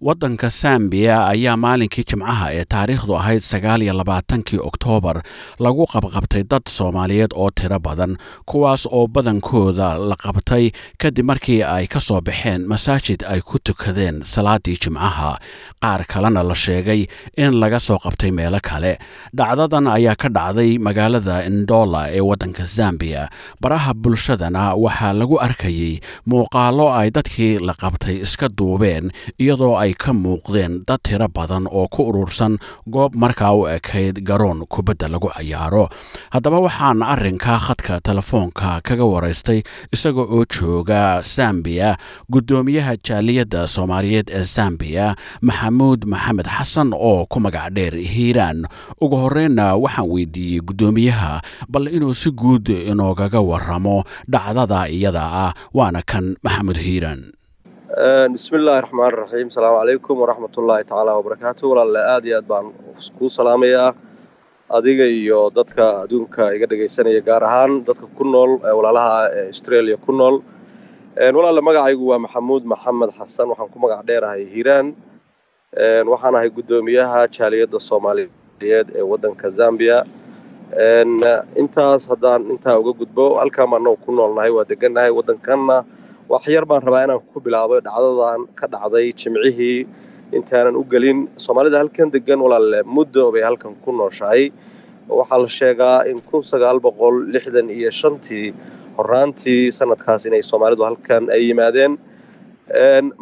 waddanka sambiya ayaa maalinkii jimcaha ee taariikhdu ahayd sagaal iyo labaatankii oktoobar lagu qabqabtay dad soomaaliyeed oo tiro badan kuwaas oo badankooda la qabtay kadib markii ay ka soo baxeen masaajid ay ku tukadeen salaadii jimcaha. Qaar kalena la sheegay in laga soo qabtay meelo kale. Dhacdadan ayaa ka dhacday magaalada indola ee waddanka zambiya. Baraha bulshadana waxaa lagu arkayey muuqaalo ay dadkii la qabtay iska duubeen iyadoo ay ka muuqdeen dad tiro badan oo ku urursan goob markaa u ekayd garoon kubadda lagu cayaaro. Haddaba waxaan arrinka khadka telefoonka kaga waraystay isaga oo jooga sambiya guddoomiyaha jaaliyadda soomaaliyeed ee zambiya maxamuud maxamed xasan oo ku magac dheer hiiraan. Ugu horreynna waxaan weydiiyey guddoomiyaha bal inuu si guud inoogaga waramo dhacdada iyada ah waana kan maxamuud hiiraan bismi illaahi raxmaan raxiim asalaamu calaykum waraxmatullaahi tacaala wabarakaatu walaalle aada iyo aad baan kuu salaamayaa adiga iyo dadka adduunka iga dhegaysanaya gaar ahaan dadka ku nool walaalaha australia ku nool. Walaalle magacaygu waa maxamuud maxamed xasan waxaan ku magac dheerahay hiiraan. Waxaan ahay guddoomiyaha jaaliyadda soomaaliyeed ee waddanka zambia. Intaas haddaan intaa uga gudbo halkaan baanagu ku noolnahay waa degannahay waddankanna wax yar baan rabaa inaan ku bilaabo dhacdadan ka dhacday jimcihii intaanan u gelin. Soomaalida halkan degan walaalle muddo bay halkan ku nooshahay. Waxaa la sheegaa in kun sagaal boqol lixdan iyo shantii horaantii sanadkaas inay soomaalidu halkan ay yimaadeen.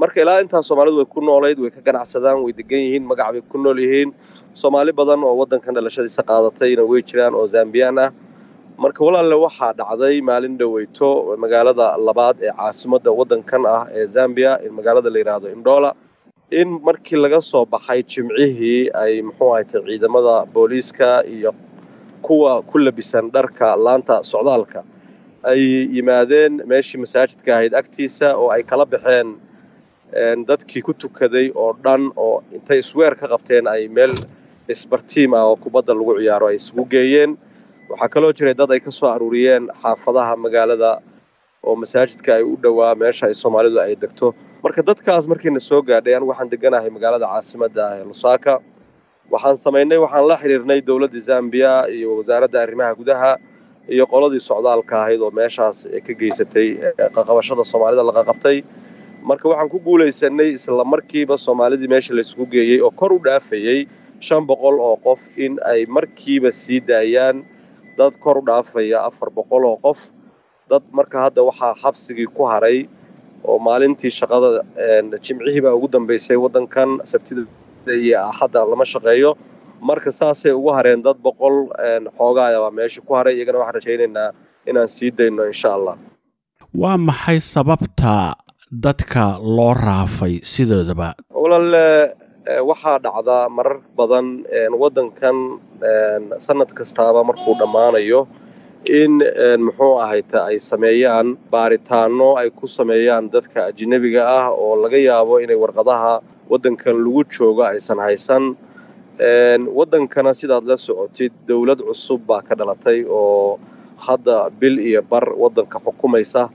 Marka ilaa intaas soomaalidu way ku noolayd way ka ganacsadaan way degan yihiin magac bay ku nool yihiin. Soomaali badan oo waddankan dhalashadiisa qaadatayna way jiraan oo zambiyaan ah marka walaalle waxaa dhacday maalin dhoweyto magaalada labaad ee caasimadda waddankan ah ee zambiya magaalada la yidhaahdo indhola in markii laga soo baxay jimcihii ay muxuu ahaytay ciidamada booliiska iyo kuwa ku labisan dharka laanta socdaalka ay yimaadeen meeshii masaajidka ahayd agtiisa oo ay kala baxeen dadkii ku tukaday oo dhan oo intay isweer ka qabteen ay meel isbartiim ah oo kubadda lagu ciyaaro ay isugu geeyeen waxaa kaloo jiray dad ay ka soo aruuriyeen xaafadaha magaalada oo masaajidka ay u dhowaa meesha ay soomaalidu ay degto. Marka dadkaas markiina soo gaadhay anigu waxaan deganahay magaalada caasimadda ah ee lusaaka waxaan samaynay waxaan la xidhiirnay dowladda zambiya iyo wasaaradda arrimaha gudaha iyo qoladii socdaalka ahayd oo meeshaas ka geysatay qaqabashada soomaalida la qaqabtay marka waxaan ku guulaysanay isla markiiba soomaalidii meesha laysku geeyey oo kor u dhaafayey shan boqol oo qof in ay markiiba sii daayaan dad kor u dhaafaya afar boqol oo qof. Dad marka hadda waxaa xabsigii ku haray oo maalintii shaqada jimcihii baa ugu dambaysay waddankan sabtida iyo axadda lama shaqeeyo. Marka saasay ugu hareen dad boqol xoogaaya baa meesha ku haray. Iyagana waxaan rajaynaynaa inaan sii dayno insha allah. Waa maxay sababta dadka loo raafay sidoodaba waxaa dhacdaa marar badan waddankan sanad kastaaba markuu dhammaanayo in muxuu ahayta ay sameeyaan baaritaano ay ku sameeyaan dadka ajnebiga ah oo laga yaabo inay warqadaha waddankan lagu joogo aysan haysan. Waddankana sidaad la socotid dowlad cusub baa ka dhalatay oo hadda bil iyo bar waddanka xukumaysa.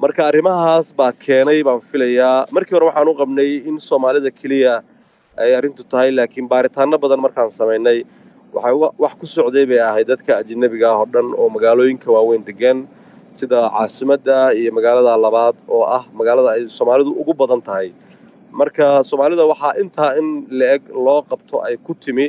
Marka arrimahaas baa keenay baan filayaa. Markii hore waxaan u qabnay in soomaalida keliya ay arrintu tahay laakiin baaritaano badan markaan samaynay wax ku socday bay ahayd dadka ajnabiga ah oo dhan oo magaalooyinka waaweyn degan sida caasimadda iyo magaalada labaad oo ah magaalada ay soomaalidu ugu badan tahay. Marka soomaalida waxaa intaa in la-eg loo qabto ay ku timi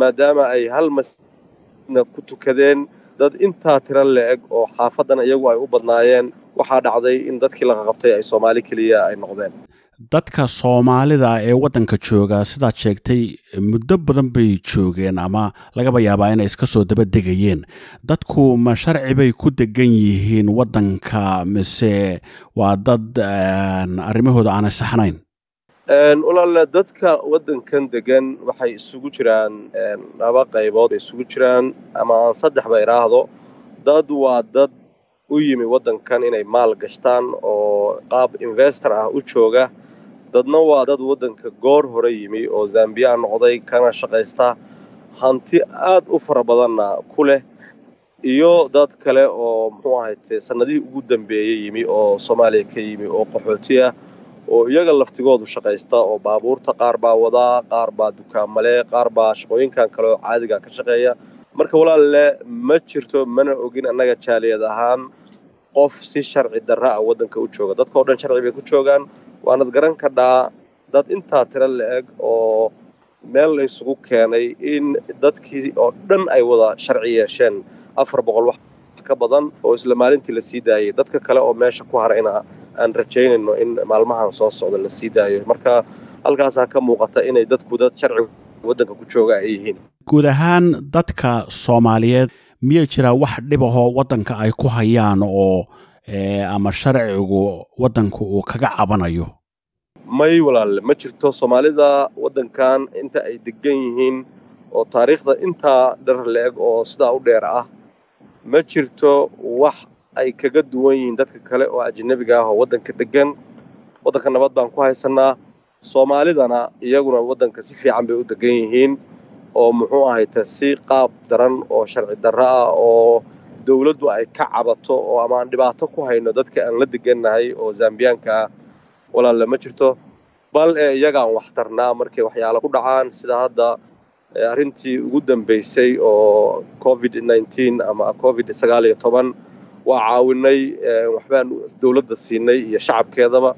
maadaama ay hal masna ku tukadeen dad intaa tiro la-eg oo xaafadan iyagu ay u badnaayeen waxaa dhacday in dadkii laga qabtay ay soomaali keliya ay noqdeen dadka soomaalida ee waddanka jooga sidaad sheegtay muddo badan bay joogeen ama lagaba yaabaa inay iska soo daba degayeen dadku ma sharci bay ku degan yihiin waddanka mise waa dad arrimahooda aanay saxnayn? Walaale dadka waddankan degan waxay isugu jiraan laba qaybood ay isugu jiraan ama aan saddexba idhaahdo. Dad waa dad u yimi waddankan inay maal gashtaan oo qaab investor ah u jooga dadna waa dad waddanka goor hore yimi oo zambiya noqday kana shaqaysta hanti aad u fara badanna ku leh. Iyo dad kale oo muxuu ahayte sanadihii ugu dambeeyey yimi oo soomaaliya ka yimi oo qaxooti ah oo iyaga laftigoodu shaqaysta oo baabuurta qaar baa wadaa qaar baa dukaamale qaar baa shaqooyinkan kale oo caadiga ka shaqeeya. Marka walaalle ma jirto mana ogin annaga jaaliyad ahaan qof si sharci darra ah waddanka u jooga. Dadka o dhan sharci bay ku joogaan waanad garan kadhaa dad intaa tiro la-eg oo meel la isugu keenay in dadkii oo dhan ay wada sharci yeesheen afar boqol wax ka badan oo isla maalintii la sii daayay. Dadka kale oo meesha ku harayna aan rajaynayno in maalmahan soo socda la sii daayo. Marka halkaasaa ka muuqata inay dadku dad sharci waddanka ku jooga ay yihiin. Guud ahaan dadka soomaaliyeed miya jiraa wax dhibahoo waddanka ay ku hayaan oo ama sharcigu waddanku uu kaga cabanayo. May walaalle ma jirto soomaalida waddankan inta ay degan yihiin oo taariikhda intaa dhar la-eg oo sidaa u dheer ah. Ma jirto wax ay kaga duwan yihiin dadka kale oo ajanabiga ah oo waddanka degan waddanka nabad baan ku haysanaa soomaalidana iyaguna waddanka si fiican bay u degan yihiin oo muxuu ahayte si qaab daran oo sharci darro ah oo dawladdu ay ka cabato oo ama aan dhibaato ku hayno dadka aan la degannahay oo zambiyaanka ah walaalle ma jirto. Bal ee iyagaan wax tarnaa markay waxyaalo ku dhacaan. Sida hadda arrintii ugu dambaysay oo covid nineteen ama covid sagaal iyo toban waa caawinay waxbaan dawladda siinay iyo shacabkeedaba.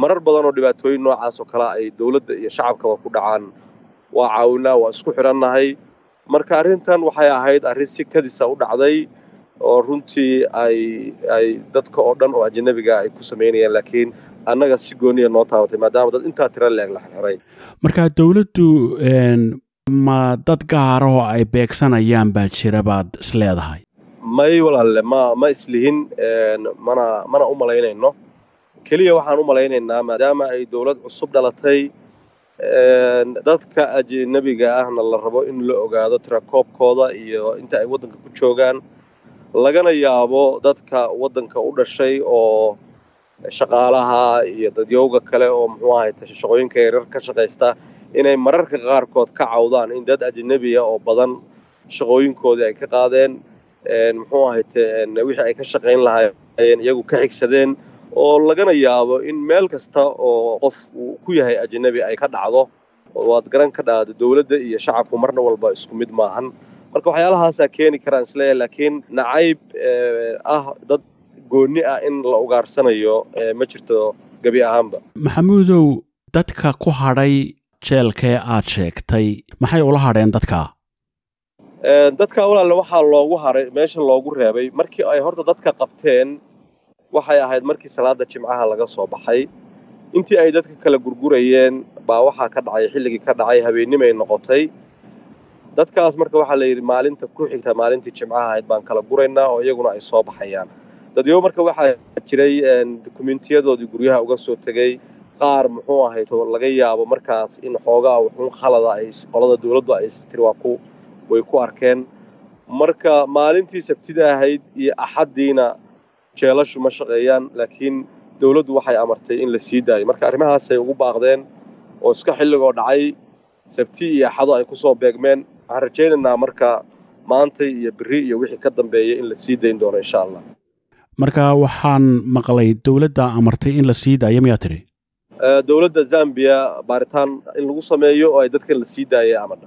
Marar badan oo dhibaatooyin noocaas oo kale ay dawladda iyo shacabkaba ku dhacaan. Waa caawinaa waa isku xidhannahay marka arrintan waxay ahayd arrin si kadisa u dhacday oo runtii ay ay dadka oo dhan oo ajanabiga ay ku samaynayaan laakiin annaga si gooniya noo taabatay maadaama dad intaa tiro leeg la xirxiray marka dawladdu ma dad gaarahoo ay beegsanayaan baa jira baad isleedahay may walaalle ma ma islihin mana mana u malaynayno. Keliya waxaan u malaynaynaa maadaama ay dawlad cusub dhalatay dadka ajanabiga ahna la rabo in la ogaado tirakoobkooda iyo inta ay waddanka ku joogaan lagana yaabo dadka waddanka u dhashay oo shaqaalaha iyo dadyowga kale oo muxuu ahayte shaqooyinka yaryar ka shaqaysta inay mararka qaarkood ka cawdaan in dad ajanabiya oo badan shaqooyinkoodii ay ka qaadeen muxuu ahayte wixii ay ka shaqayn lahaayeen iyagu ka xigsadeen oo lagana yaabo in meel kasta oo qof uu ku yahay ajanabi ay ka dhacdo. Waad garan ka dhahda dawladda iyo shacabku marna walba isku mid maahan marka waxyaalahaasaa keeni karaan is leeyahay laakiin nacayb ah dad goonni ah in la ugaarsanayo ma jirto gebi ahaanba. Maxamuudow dadka ku hadhay jeelkee aad sheegtay maxay ula hadheen dadka? Dadka walaalle waxaa loogu haray meesha loogu reebay. Markii ay horta dadka qabteen waxay ahayd markii salaada jimcaha laga soo baxay. Intii ay dadka kala gurgurayeen baa waxaa ka dhacay xilligii ka dhacay habeennimay noqotay dadkaas marka waxaa la yidhi maalinta ku xigta maalintii jimcaha ahayd baan kala guraynaa oo iyaguna ay soo baxayaan. Dadyo marka waxaa jiray dukumentiyadooodii guryaha uga soo tegey qaar muxuu ahayd laga yaabo markaas in xoogaa wuxuun khalada ay qolada dawladdu ay tiri waa ku way ku arkeen. Marka maalintii sabtida ahayd iyo axaddiina jeelashu ma shaqeeyaan laakiin dawladdu waxay amartay in la sii daayo. Marka arrimahaasay ugu baaqdeen oo iska xilligoo dhacay sabti iyo axado ay ku soo beegmeen waxaan rajaynaynaa marka maantay iyo beri iyo wixii ka dambeeya in la sii dayn doono insha allah. Marka waxaan maqlay dawladda amartay in la sii daayo miyaa tidhi? Dawladda zambiya baaritaan in lagu sameeyo oo ay dadkan la sii daayay amadha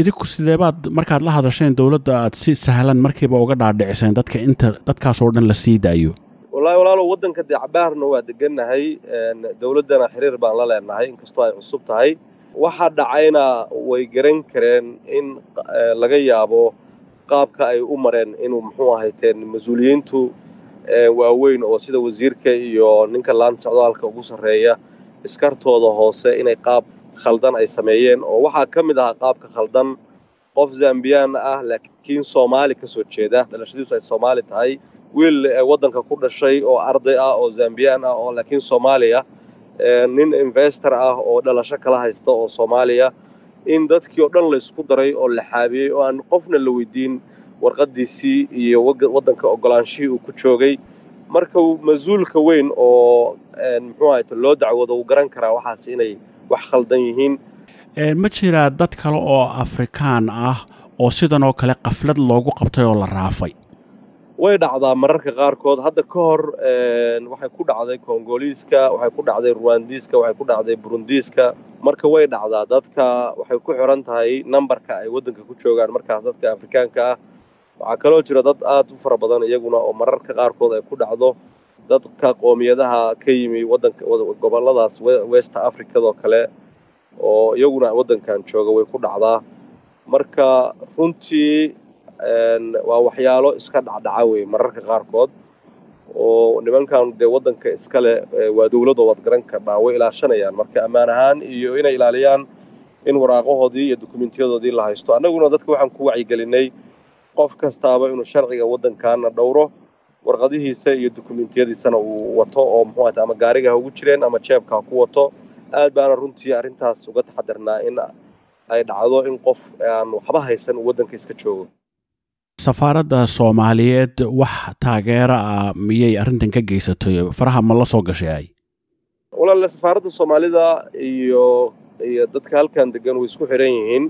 idinku sideebaad markaad la hadasheen dawladda aad si sahlan markiiba uga dhaadhiciseen dadka inta dadkaasoo dhan la sii daayo? Wallaahi walaalow waddanka dee cabaarna waa degannahay dawladdana xiriir baan la leenahay inkastoo ay cusub tahay waxa dhacayna way garan kareen in laga yaabo qaabka ay u mareen inuu muxuu ahayteen mas'uuliyiintu waaweyn oo sida wasiirka iyo ninka laanta socdaalka ugu sarreeya iskartooda hoose inay qaab khaldan ay sameeyeen. Oo waxaa ka mid ahaa qaabka khaldan qof zambiyaan ah laakiin soomaali ka soo jeeda dhalashadiisu ay soomaali tahay wiil waddanka ku dhashay oo arday ah oo zambiyaan ah oo laakiin soomaaliya nin investor ah oo dhalasho kala haysta oo soomaaliya in dadkii oo dhan laysku daray oo la xaabiyey oo aan qofna la weydiin warqadiisii iyo waddanka ogolaanshihii uu ku joogay. Marka mas'uulka weyn oo muxuu ahayte loo dacwoodo uu garan karaa waxaas inay wax khaldan yihiin. Ma jiraa dad kale oo afrikaan ah oo sidan oo kale qaflad loogu qabtay oo la raafay way dhacdaa mararka qaarkood. Hadda ka hor waxay ku dhacday kongoliiska waxay ku dhacday ruwandiiska waxay ku dhacday burundiiska marka way dhacdaa dadka waxay ku xiran tahay nambarka ay waddanka ku joogaan. Markaas dadka afrikaanka ah waxaa kaloo jira dad aad u fara badan iyaguna oo mararka qaarkood ay ku dhacdo dadka qoomiyadaha ka yimi wadanka gobolladaas west africadoo kale oo iyaguna waddankan jooga way ku dhacdaa. Marka runtii waa waxyaalo iska dhacdhaca wey mararka qaarkood. Oo nimankan dee waddanka iskale waa dowladoo waad garan kardhaa way ilaashanayaan. Marka ammaan ahaan iyo inay ilaaliyaan in waraaqahoodii iyo dukumentyadoodii la haysto. Annaguna dadka waxaan ku wacyigelinay qof kastaaba inuu sharciga waddankaana dhowro warqadihiisa iyo dukumentiyadiisana uu wato oo muxuu ama gaariga ha ugu jireen ama jeebka ha ku wato. Aad baana runtii arrintaas uga taxadirnaa in ay dhacdo in qof aan waxba haysan uu waddanka iska joogo safaaradda soomaaliyeed wax taageera ah miyay arrintan ka geysatay? Faraha ma la soo gashay? Walaale safaaradda soomaalida iyo iyo dadka halkan degan way isku xiran yihiin.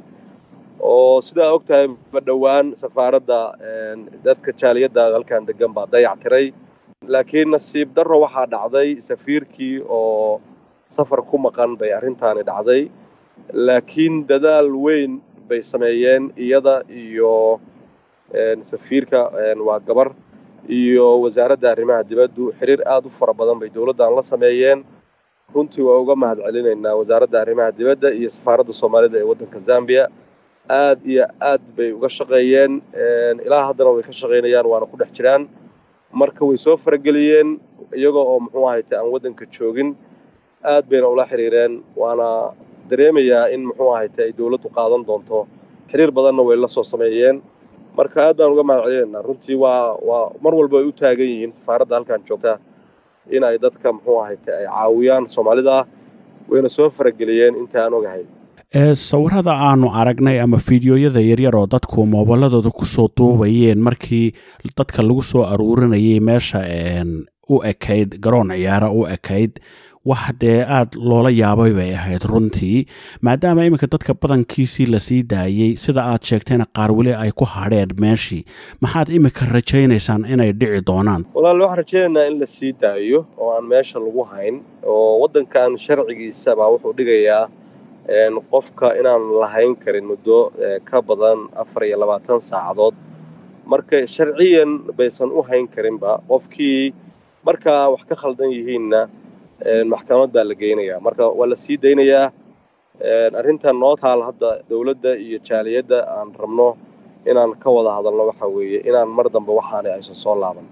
Oo sidaa og tahay ma dhowaan safaaradda dadka jaaliyadda halkan degan baa dayac tiray. Laakiin nasiib darro waxaa dhacday safiirkii oo safar ku maqan bay arrintaani dhacday. Laakiin dadaal weyn bay sameeyeen iyada iyo safiirka waa gabar iyo wasaaradda arrimaha dibaddu. Xiriir aad u fara badan bay dowladdan la sameeyeen. Runtii waa uga mahad celinaynaa wasaaradda arrimaha dibadda iyo safaaradda soomaalida ee waddanka zambia. Aad iyo aad bay uga shaqeeyeen. Ilaa haddana way ka shaqaynayaan waana ku dhex jiraan. Marka way soo farageliyeen iyagoo oo muxuu ahayte aan waddanka joogin aad bayna ula xiriireen. Waana dareemayaa in muxuu ahayte ay dowladdu qaadan doonto. Xiriir badanna way la soo sameeyeen marka aad baan uga mahad celinaynaa runtii waa waa mar walba ay u taagan yihiin safaaradda halkan joogta in ay dadka muxuu ahayte ay caawiyaan soomaalida wayna soo farageliyeen inta aan ogahay sawirada aanu aragnay ama fideoyada yaryar oo dadku moobiladooda ku soo duubayeen markii dadka lagu soo aruurinayay meesha u ekayd garoon ciyaara u ekayd wax dee aad loola yaabay bay ahayd runtii. Maadaama iminka dadka badankiisii la sii daayey sida aad sheegtayna qaar weli ay ku hadheen meeshii maxaad iminka rajaynaysaan inay dhici doonaan? Walaal waxaan rajaynaynaa in la sii daayo oo aan meesha lagu hayn oo waddankan sharcigiisa baa wuxuu dhigayaa qofka inaan lahayn karin muddo ka badan afar iyo labaatan saacadood. Marka sharciyan baysan u hayn karinba qofkii markaa wax ka khaldan yihiinna maxkamad baa la geynayaa. Marka waa la sii daynayaa. Arrintan noo taal hadda dowladda iyo jaaliyadda aan rabno inaan ka wada hadalno waxa weeye inaan mar dambe waxaana aysan soo laaban.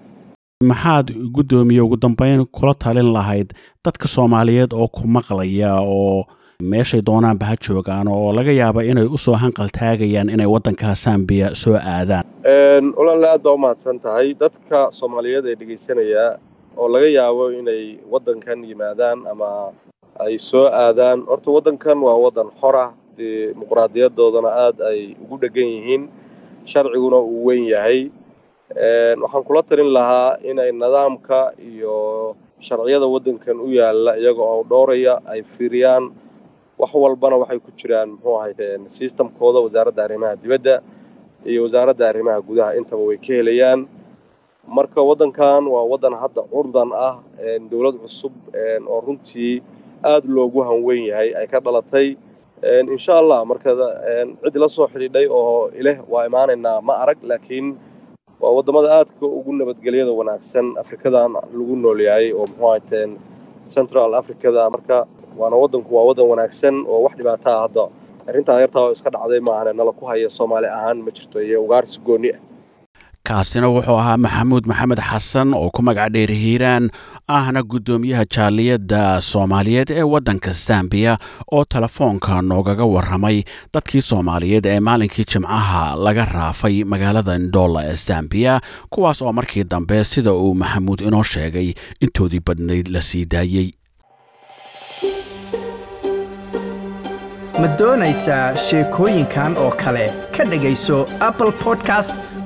Maxaad guddoomiye ugu dambeyn kula talin lahayd dadka soomaaliyeed oo ku maqlaya oo meeshay doonaanba ha joogaan oo laga yaaba inay u soo hanqal taagayaan inay waddanka sambiya soo aadaan? Walaale aad baa u mahadsan tahay. Dadka soomaaliyeed ee dhegaysanayaa oo laga yaabo inay waddankan yimaadaan ama ay soo aadaan. Horta waddankan waa waddan xora dimuqraadiyadoodana aad ay ugu dhegan yihiin. Sharciguna uu weyn yahay. Waxaan kula talin lahaa inay nidaamka iyo sharciyada waddankan u yaalla iyaga oo dhowraya ay fiiriyaan wax walbana waxay ku jiraan muxuu ahayte systemkooda wasaaradda arrimaha dibadda iyo wasaaradda arrimaha gudaha. Intaba way ka helayaan marka waddankan waa waddan hadda curdan ah dowlad cusub oo runtii aad loogu hanweyn yahay ay ka dhalatay. Insha allah marka cid la soo xidhiidhay oo ileh waa imaanaynaa ma arag laakiin waa waddamada aadka ugu nabadgelyada wanaagsan afrikadan lagu nool yahay oo muxuu ahayte central africada marka waana waddanku waa waddan wanaagsan oo wax dhibaataa hadda. Arrintaa yartaa oo iska dhacday maahane nala ku haya soomaali ahaan ma jirto iyo ugaarsi gooni. ah kaasina wuxuu ahaa maxamuud maxamed xasan oo ku magac dheer hiiraan ahna guddoomiyaha jaaliyadda soomaaliyeed ee waddanka zambiya oo telefoonka noogaga warramay. Dadkii soomaaliyeed ee maalinkii jimcaha laga raafay magaalada ndoola ee zambiya kuwaas oo markii dambe sida uu maxamuud inoo sheegay intoodii badnayd la sii daayey ma doonaysaa sheekooyinkan oo kale? Ka dhegayso apple podcast